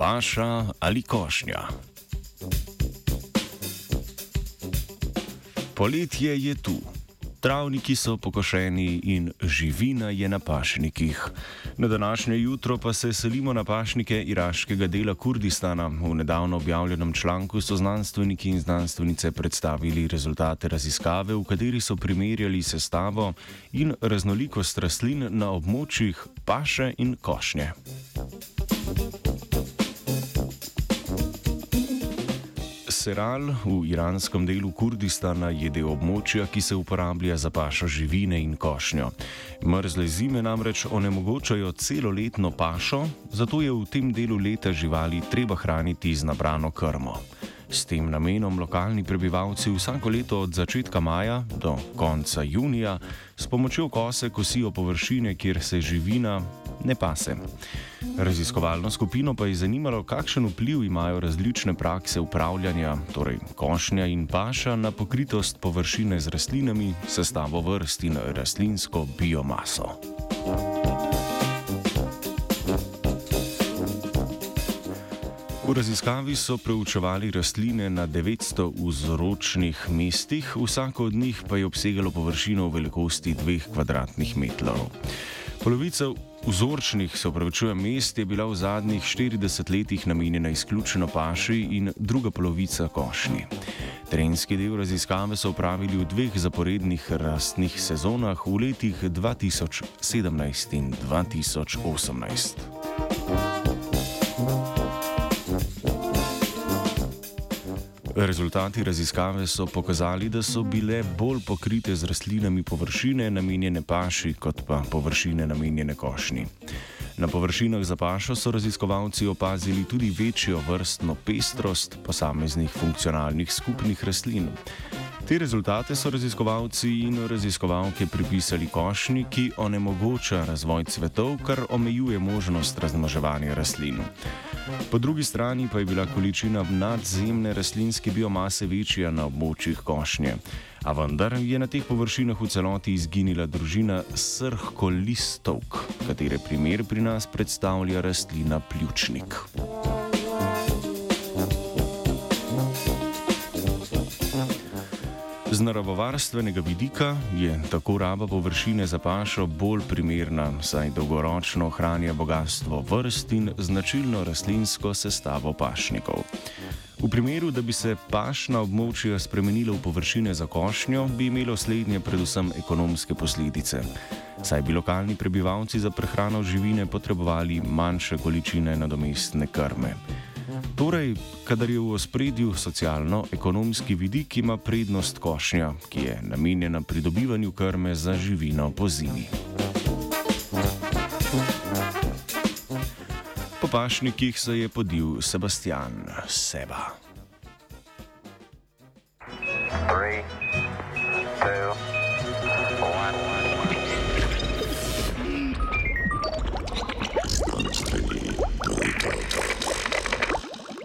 paša ali košnja. Poletje je tu. Travniki so pokošeni in živina je na pašnikih. Na današnje jutro pa se selimo na pašnike iraškega dela Kurdistana. V nedavno objavljenem članku so znanstveniki in znanstvenice predstavili rezultate raziskave, v kateri so primerjali sestavo in raznolikost rastlin na območjih paše in košnje. Seral v iranskem delu Kurdistana je del območja, ki se uporablja za pašo živine in košnjo. Mrzle zime namreč onemogočajo celoletno pašo, zato je v tem delu leta živali treba hraniti z nabrano krmo. S tem namenom lokalni prebivalci vsako leto od začetka maja do konca junija s pomočjo kose kosijo površine, kjer se živina ne pase. Raziskovalno skupino pa je zanimalo, kakšen vpliv imajo različne prakse upravljanja, torej košnja in paša, na pokritost površine z rastlinami, sestavo vrst in rastlinsko biomaso. V raziskavi so preučevali rastline na 900 vzročnih mestih, vsako od njih pa je obsegalo površino v velikosti 2 km2. Polovica vzorčnih, se upravičujem, mest je bila v zadnjih 40 letih namenjena izključno paši in druga polovica košnji. Terenski del raziskave so upravili v dveh zaporednih rastnih sezonah v letih 2017 in 2018. Rezultati raziskave so pokazali, da so bile bolj pokrite z rastlinami površine namenjene paši, kot pa površine namenjene košnji. Na površinah za pašo so raziskovalci opazili tudi večjo vrstno pestrost posameznih funkcionalnih skupnih rastlin. Te rezultate so raziskovalci in raziskovalke pripisali košnji, ki onemogoča razvoj cvetov, kar omejuje možnost razmnoževanja rastlin. Po drugi strani pa je bila količina nadzemne rastlinske biomase večja na območjih košnje. A vendar je na teh površinah v celoti izginila družina srhkolistovk, katere primer pri nas predstavlja rastlina pljučnik. Z naravovarstvenega vidika je tako raba površine za pašo bolj primerna, saj dolgoročno ohranja bogatstvo vrst in značilno rastlinsko sestavo pašnikov. V primeru, da bi se pašna območja spremenila v površine za košnjo, bi imelo slednje predvsem ekonomske posledice. Saj bi lokalni prebivalci za prehrano živine potrebovali manjše količine nadomestne krme. Torej, kadar je v ospredju socialno-ekonomski vidik, ima prednost košnja, ki je namenjena pridobivanju krme za živino po zimi. Po pašnikih se je podil Sebastian Seba. Three.